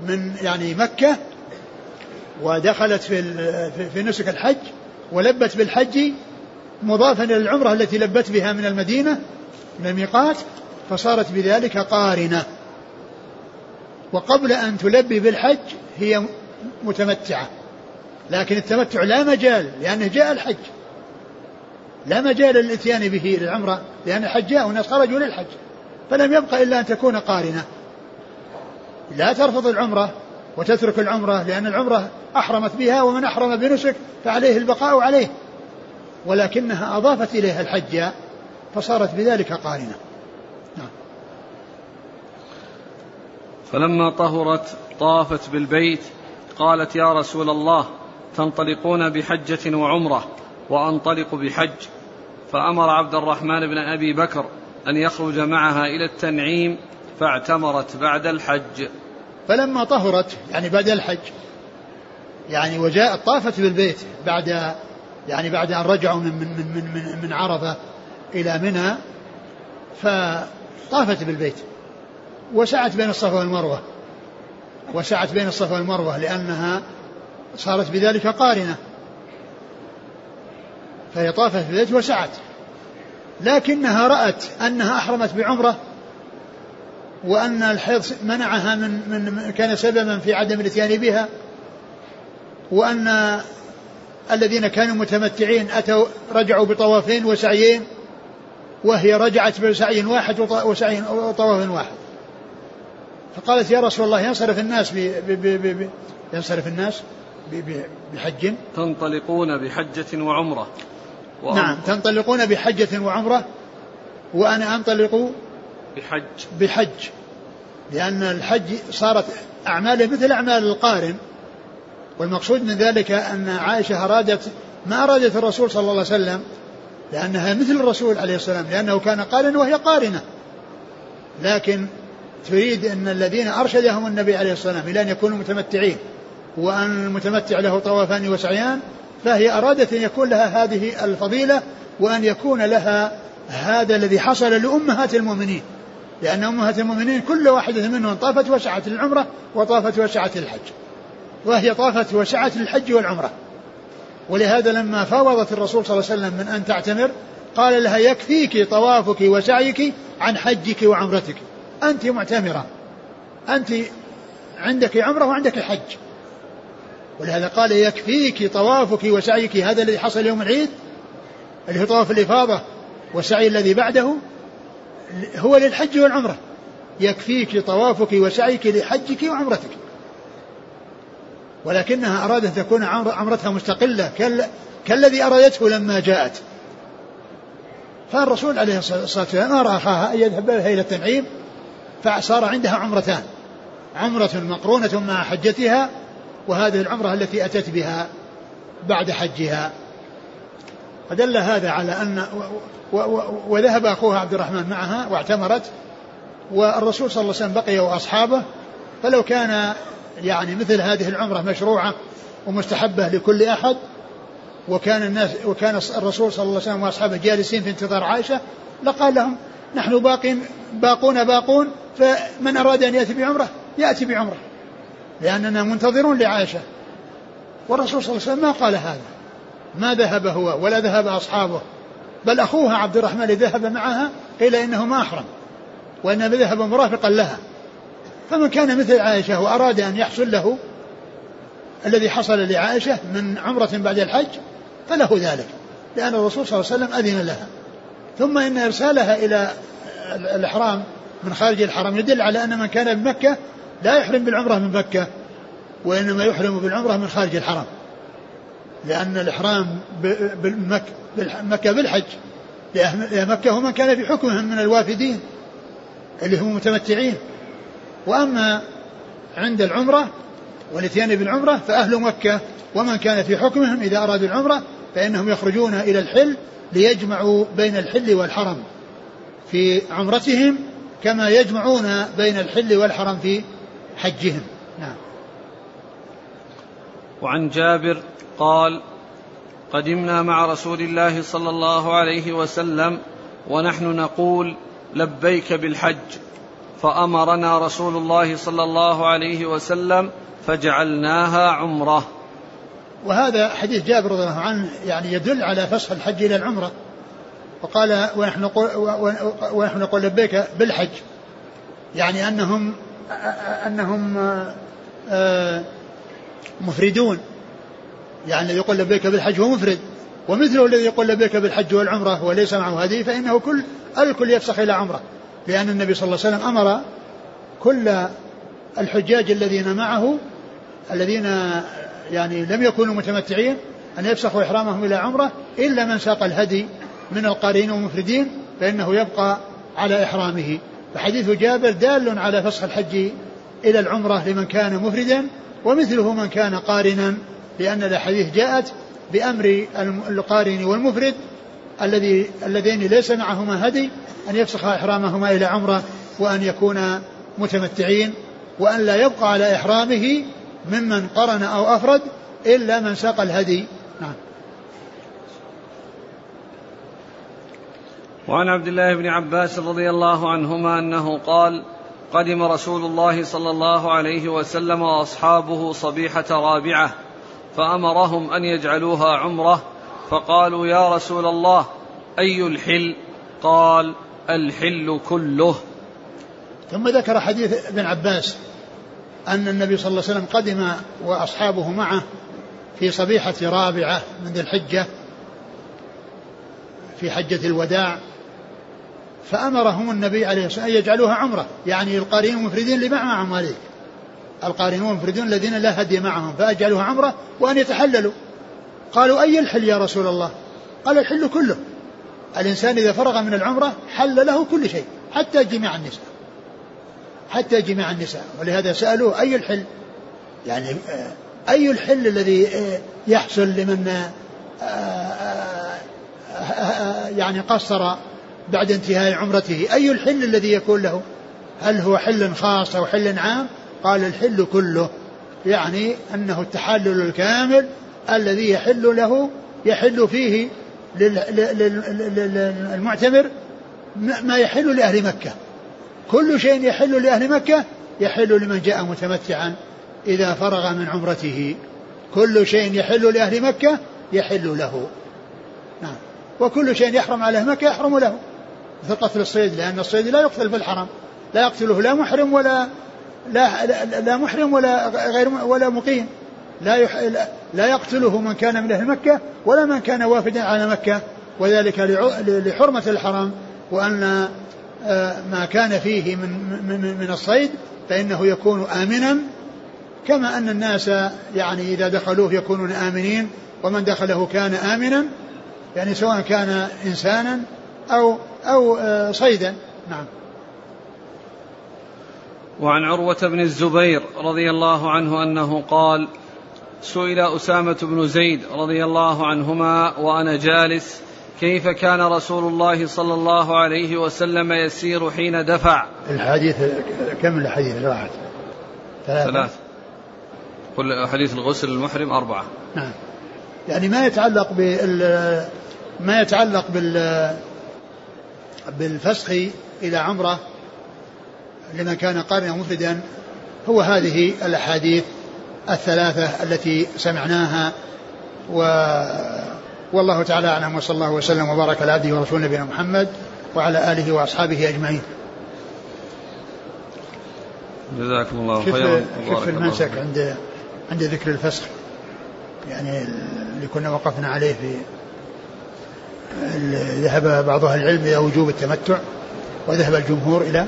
من يعني مكة ودخلت في في نسك الحج ولبت بالحج مضافا إلى العمرة التي لبت بها من المدينة من الميقات فصارت بذلك قارنة. وقبل أن تلبي بالحج هي متمتعة. لكن التمتع لا مجال لأنه جاء الحج. لا مجال للإتيان به للعمرة لأن الحج جاء والناس خرجوا للحج فلم يبقى إلا أن تكون قارنة. لا ترفض العمرة وتترك العمرة لأن العمرة أحرمت بها ومن أحرم بنسك فعليه البقاء عليه. ولكنها أضافت إليها الحج فصارت بذلك قارنة. فلما طهرت طافت بالبيت فقالت يا رسول الله تنطلقون بحجة وعمرة وأنطلق بحج. فأمر عبد الرحمن بن أبي بكر أن يخرج معها إلى التنعيم فاعتمرت بعد الحج. فلما طهرت يعني بعد الحج يعني وجاءت طافت بالبيت بعد يعني بعد أن رجعوا من من من من, من عرفة إلى منى فطافت بالبيت. وسعت بين الصفا والمروة. وسعت بين الصفا والمروة لأنها صارت بذلك قارنة. فهي طافت بالبيت وسعت. لكنها رأت أنها أحرمت بعمرة وأن الحيض منعها من, من كان سببا في عدم الإتيان بها وأن الذين كانوا متمتعين أتوا رجعوا بطوافين وسعيين وهي رجعت بسعي واحد وسعي وطواف واحد. فقالت يا رسول الله ينصرف الناس ب ب ب ب ينصرف الناس بحج. تنطلقون بحجة وعمرة. نعم تنطلقون بحجة وعمرة وأنا أنطلق بحج. بحج. لأن الحج صارت أعماله مثل أعمال القارن. والمقصود من ذلك أن عائشة أرادت ما أرادت الرسول صلى الله عليه وسلم لأنها مثل الرسول عليه السلام لأنه كان قارنا وهي قارنة. لكن تريد أن الذين أرشدهم النبي عليه السلام إلى أن يكونوا متمتعين وأن المتمتع له طوافان وسعيان فهي أرادت أن يكون لها هذه الفضيلة وأن يكون لها هذا الذي حصل لأمهات المؤمنين. لأن أمهات المؤمنين كل واحدة منهم طافت وسعت للعمرة وطافت وسعت للحج وهي طافت وسعت للحج والعمرة. ولهذا لما فاوضت الرسول صلى الله عليه وسلم من أن تعتمر قال لها يكفيك طوافك وسعيك عن حجك وعمرتك. أنت معتمرة. أنت عندك عمرة وعندك حج ولهذا قال يكفيك طوافك وسعيك هذا الذي حصل يوم العيد اللي هو طواف الإفاضة والسعي الذي بعده هو للحج والعمرة. يكفيك طوافك وسعيك لحجك وعمرتك. ولكنها أرادت أن تكون عمرتها مستقلة كالذي أرادته لما جاءت. فالرسول عليه الصلاة والسلام أرى أخاها أن يذهب إلى التنعيم فصار عندها عمرتان. عمرة مقرونة مع حجتها وهذه العمرة التي أتت بها بعد حجها. فدل هذا على أن وذهب أخوها عبد الرحمن معها واعتمرت والرسول صلى الله عليه وسلم بقي وأصحابه. فلو كان يعني مثل هذه العمرة مشروعة ومستحبة لكل أحد وكان الناس وكان الرسول صلى الله عليه وسلم وأصحابه جالسين في انتظار عائشة لقال لهم نحن باقين باقون باقون فمن أراد أن يأتي بعمرة يأتي بعمرة. لأننا منتظرون لعائشة. والرسول صلى الله عليه وسلم ما قال هذا. ما ذهب هو ولا ذهب أصحابه. بل أخوها عبد الرحمن ذهب معها قيل إنه ما أحرم. وإنما ذهب مرافقا لها. فمن كان مثل عائشة وأراد أن يحصل له الذي حصل لعائشة من عمرة بعد الحج فله ذلك. لأن الرسول صلى الله عليه وسلم أذن لها. ثم إن إرسالها إلى الإحرام من خارج الحرم يدل على أن من كان بمكة لا يحرم بالعمرة من مكة وإنما يحرم بالعمرة من خارج الحرم لأن الإحرام بمكة بالحج مكة هم من كان في حكمهم من الوافدين اللي هم متمتعين. وأما عند العمرة والإتيان بالعمرة فأهل مكة ومن كان في حكمهم إذا أرادوا العمرة فإنهم يخرجون إلى الحل ليجمعوا بين الحل والحرم في عمرتهم كما يجمعون بين الحل والحرم في حجهم. نعم. وعن جابر قال قدمنا مع رسول الله صلى الله عليه وسلم ونحن نقول لبيك بالحج فأمرنا رسول الله صلى الله عليه وسلم فجعلناها عمرة. وهذا حديث جابر رضي الله عنه يعني يدل على فسخ الحج إلى العمرة. وقال ونحن ونحن نقول لبيك بالحج. يعني أنهم أنهم آه، مفردون. يعني يقول لبيك بالحج هو مفرد. ومثله الذي يقول لبيك بالحج والعمرة وليس معه هدي فإنه كل الكل يفسخ إلى عمرة. لأن النبي صلى الله عليه وسلم أمر كل الحجاج الذين معه الذين يعني لم يكونوا متمتعين أن يفسخوا إحرامهم إلى عمرة إلا من ساق الهدي من القارين والمفردين فإنه يبقى على إحرامه. فحديث جابر دال على فسخ الحج إلى العمرة لمن كان مفردا ومثله من كان قارنا لأن الأحاديث جاءت بأمر القارن والمفرد الذي اللذين ليس معهما هدي أن يفسخ إحرامهما إلى عمرة وأن يكونا متمتعين وأن لا يبقى على إحرامه ممن قرن أو أفرد إلا من ساق الهدي. نعم. وعن عبد الله بن عباس رضي الله عنهما أنه قال قدم رسول الله صلى الله عليه وسلم وأصحابه صبيحة رابعة فأمرهم أن يجعلوها عمرة فقالوا يا رسول الله أي الحل؟ قال الحل كله. ثم ذكر حديث ابن عباس أن النبي صلى الله عليه وسلم قدم وأصحابه معه في صبيحة رابعة من ذي الحجة في حجة الوداع فأمرهم النبي عليه الصلاة والسلام أن يجعلوها عمرة يعني القارين المفردين اللي معهم هذه القارين المفردون الذين لا هدي معهم فأجعلوها عمرة وأن يتحللوا. قالوا أي الحل يا رسول الله؟ قال الحل كله. الإنسان إذا فرغ من العمرة حل له كل شيء حتى جميع النساء. حتى جميع النساء. ولهذا سألوه أي الحل؟ يعني آه، أي الحل الذي آه، يحصل لمن آه، يعني قصر بعد انتهاء عمرته؟ أي الحل الذي يكون له؟ هل هو حل خاص أو حل عام؟ قال الحل كله يعني أنه التحلل الكامل الذي يحل له يحل فيه للمعتمر ما يحل لأهل مكة. كل شيء يحل لأهل مكة يحل لمن جاء متمتعا إذا فرغ من عمرته. كل شيء يحل لأهل مكة يحل له. نعم. وكل شيء يحرم على مكة يحرم له. مثل قتل الصيد لأن الصيد لا يقتل في الحرم. لا يقتله لا محرم ولا لا, لا, لا محرم ولا غير ولا مقيم. لا يح لا يقتله من كان من أهل مكة ولا من كان وافدا على مكة. وذلك لحرمة الحرم. آه، ما كان فيه من من من الصيد فإنه يكون امنا كما أن الناس يعني إذا دخلوه يكونون آمنين ومن دخله كان امنا يعني سواء كان انسانا أو أو آه، صيدا. نعم. وعن عروة بن الزبير رضي الله عنه أنه قال سئل أسامة بن زيد رضي الله عنهما وأنا جالس كيف كان رسول الله صلى الله عليه وسلم يسير حين دفع؟ الحديث كم الحديث اللي راحت؟ ثلاثة. ثلاث. كل حديث الغسل المحرم أربعة. نعم. يعني ما يتعلق بال ما يتعلق بال بالفسخ إلى عمرة لمن كان قارنا مفردا هو هذه الأحاديث الثلاثة التي سمعناها و والله تعالى أعلم وصلى الله وسلم وبارك على عبده ورسوله نبينا محمد وعلى آله وأصحابه أجمعين. جزاكم الله خيرا كيف المنسك عند عند ذكر الفسخ؟ يعني اللي كنا وقفنا عليه في ذهب بعض أهل العلم إلى وجوب التمتع وذهب الجمهور إلى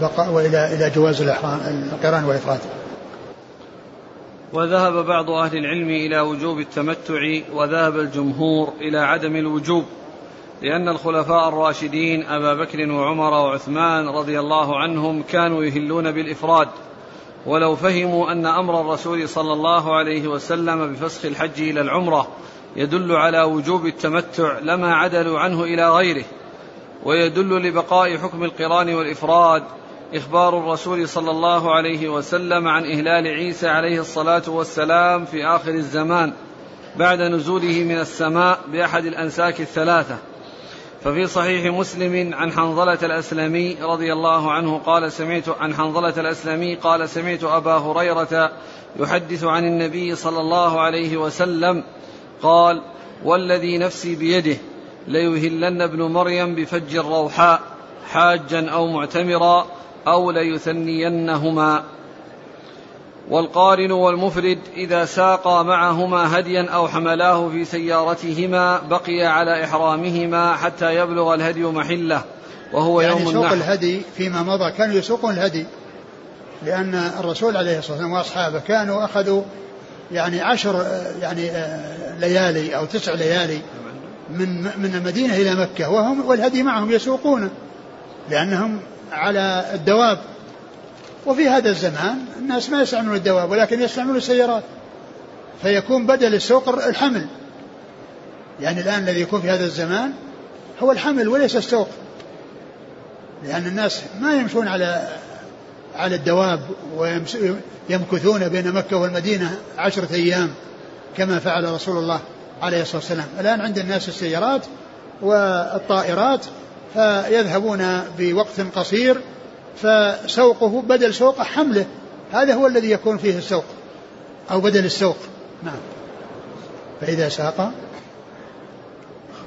بقاء وإلى إلى جواز القران والإفراد وذهب بعض أهل العلم إلى وجوب التمتع وذهب الجمهور إلى عدم الوجوب لأن الخلفاء الراشدين أبا بكر وعمر وعثمان رضي الله عنهم كانوا يهلون بالإفراد. ولو فهموا أن أمر الرسول صلى الله عليه وسلم بفسخ الحج إلى العمرة يدل على وجوب التمتع لما عدلوا عنه إلى غيره ويدل لبقاء حكم القران والإفراد إخبار الرسول صلى الله عليه وسلم عن إهلال عيسى عليه الصلاة والسلام في آخر الزمان بعد نزوله من السماء بأحد الأنساك الثلاثة. ففي صحيح مسلم عن حنظلة الأسلمي رضي الله عنه قال سمعت عن حنظلة الأسلمي قال سمعت أبا هريرة يحدث عن النبي صلى الله عليه وسلم قال والذي نفسي بيده ليهلن ابن مريم بفج الروحاء حاجا أو معتمرا أو ليثنينهما. والقارن والمفرد إذا ساقا معهما هديا أو حملاه في سيارتهما بقي على إحرامهما حتى يبلغ الهدي محله وهو يعني يوم سوق الهدي فيما مضى كانوا يسوقون الهدي لأن الرسول عليه الصلاة والسلام وأصحابه كانوا أخذوا يعني عشر يعني ليالي أو تسع ليالي من من المدينة إلى مكة وهم والهدي معهم يسوقونه لأنهم على الدواب. وفي هذا الزمان الناس ما يستعملون الدواب ولكن يستعملون السيارات. فيكون بدل السوق الحمل. يعني الآن الذي يكون في هذا الزمان هو الحمل وليس السوق. لأن الناس ما يمشون على على الدواب ويمكثون بين مكة والمدينة عشرة أيام كما فعل رسول الله عليه الصلاة والسلام. الآن عند الناس السيارات والطائرات فيذهبون بوقت قصير فسوقه بدل سوق حمله. هذا هو الذي يكون فيه السوق أو بدل السوق. نعم. فإذا ساق.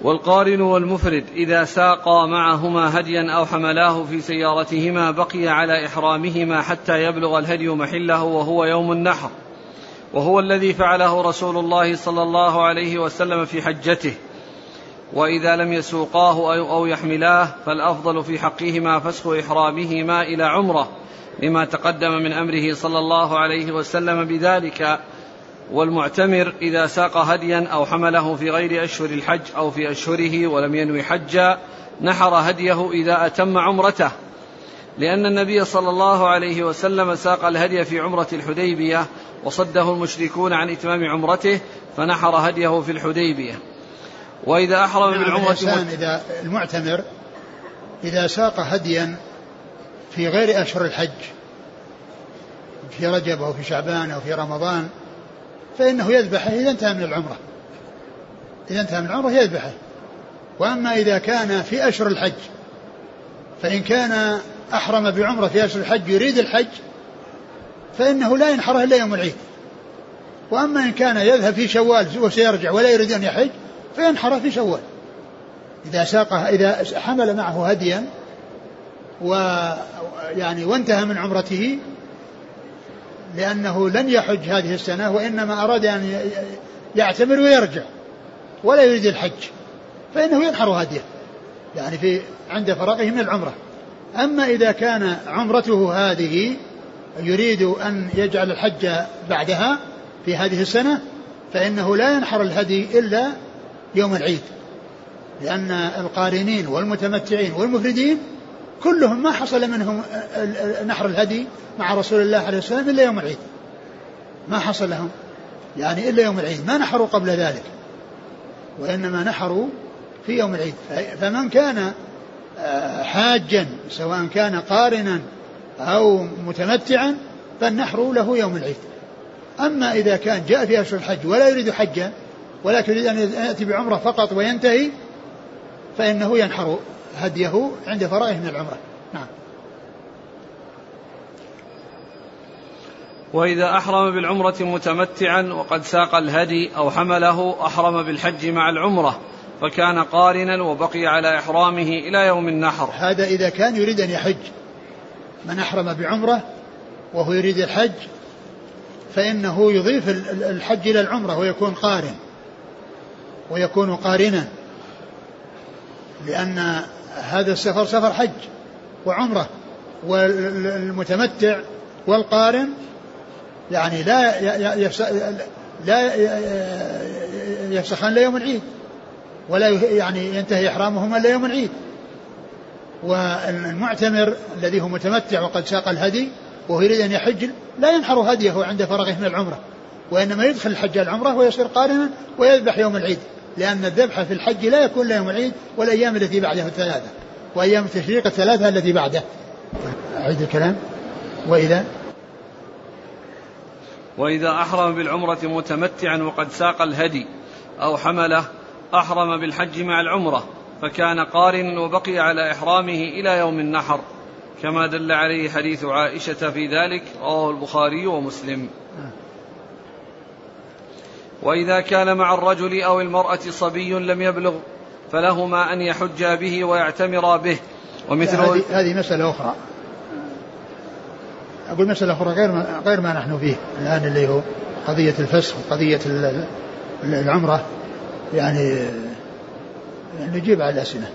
والقارن والمفرد إذا ساقا معهما هديا أو حملاه في سيارتهما بقي على إحرامهما حتى يبلغ الهدي محله وهو يوم النحر وهو الذي فعله رسول الله صلى الله عليه وسلم في حجته. وإذا لم يسوقاه أو يحملاه فالأفضل في حقهما فسخ إحرامهما إلى عمرة لما تقدم من أمره صلى الله عليه وسلم بذلك. والمعتمر إذا ساق هديا أو حمله في غير أشهر الحج أو في أشهره ولم ينوي حجا نحر هديه إذا أتم عمرته. لأن النبي صلى الله عليه وسلم ساق الهدي في عمرة الحديبية وصده المشركون عن إتمام عمرته فنحر هديه في الحديبية. وإذا أحرم نعم بالعمرة الإنسان إذا المعتمر إذا ساق هديا في غير أشهر الحج في رجب أو في شعبان أو في رمضان فإنه يذبحه إذا انتهى من العمرة. إذا انتهى من العمرة يذبحه. وأما إذا كان في أشهر الحج فإن كان أحرم بعمرة في أشهر الحج يريد الحج فإنه لا ينحره إلا يوم العيد. وأما إن كان يذهب في شوال وسيرجع ولا يريد أن يحج فينحر في شوال؟ إذا ساق إذا حمل معه هديا ويعني وانتهى من عمرته لأنه لن يحج هذه السنة وإنما أراد أن يعتمر ويرجع ولا يريد الحج فإنه ينحر هديه يعني في عند فراغه من العمرة. أما إذا كان عمرته هذه يريد أن يجعل الحج بعدها في هذه السنة فإنه لا ينحر الهدي إلا يوم العيد لأن القارنين والمتمتعين والمفردين كلهم ما حصل منهم نحر الهدي مع رسول الله عليه السلام إلا يوم العيد. ما حصل لهم يعني إلا يوم العيد. ما نحروا قبل ذلك وإنما نحروا في يوم العيد. فمن كان آه، حاجا سواء كان قارنا أو متمتعا فالنحر له يوم العيد. أما إذا كان جاء في أشهر الحج ولا يريد حجا ولكن يريد أن يأتي بعمرة فقط وينتهي فإنه ينحر هديه عند فرائه من العمرة. نعم. وإذا أحرم بالعمرة متمتعا وقد ساق الهدي أو حمله أحرم بالحج مع العمرة فكان قارنا وبقي على إحرامه إلى يوم النحر. هذا إذا كان يريد أن يحج. من أحرم بعمرة وهو يريد الحج فإنه يضيف الحج إلى العمرة ويكون قارن. ويكون قارنا لأن هذا السفر سفر حج وعمرة والمتمتع والقارن يعني لا لا يفسخان الا يوم العيد ولا يعني ينتهي إحرامهما الا يوم العيد. والمعتمر الذي هو متمتع وقد ساق الهدي وهو يريد أن يحج لا ينحر هديه عند فرغه من العمرة وإنما يدخل الحج العمرة ويصير قارنا ويذبح يوم العيد. لأن الذبح في الحج لا يكون يوم العيد والايام التي بعده الثلاثة وأيام التشريق الثلاثة التي بعده. أعيد الكلام. وإذا؟ وإذا أحرم بالعمرة متمتعا وقد ساق الهدي أو حمله أحرم بالحج مع العمرة فكان قارنا وبقي على إحرامه إلى يوم النحر. كما دل عليه حديث عائشة في ذلك رواه البخاري ومسلم. وإذا كان مع الرجل أو المرأة صبي لم يبلغ فلهما أن يحجا به ويعتمرا به. ومثل هذه مسألة أخرى. أقول مسألة أخرى غير ما غير ما نحن فيه الآن اللي هو قضية الفسخ وقضية العمرة. يعني نجيب على الأسئلة.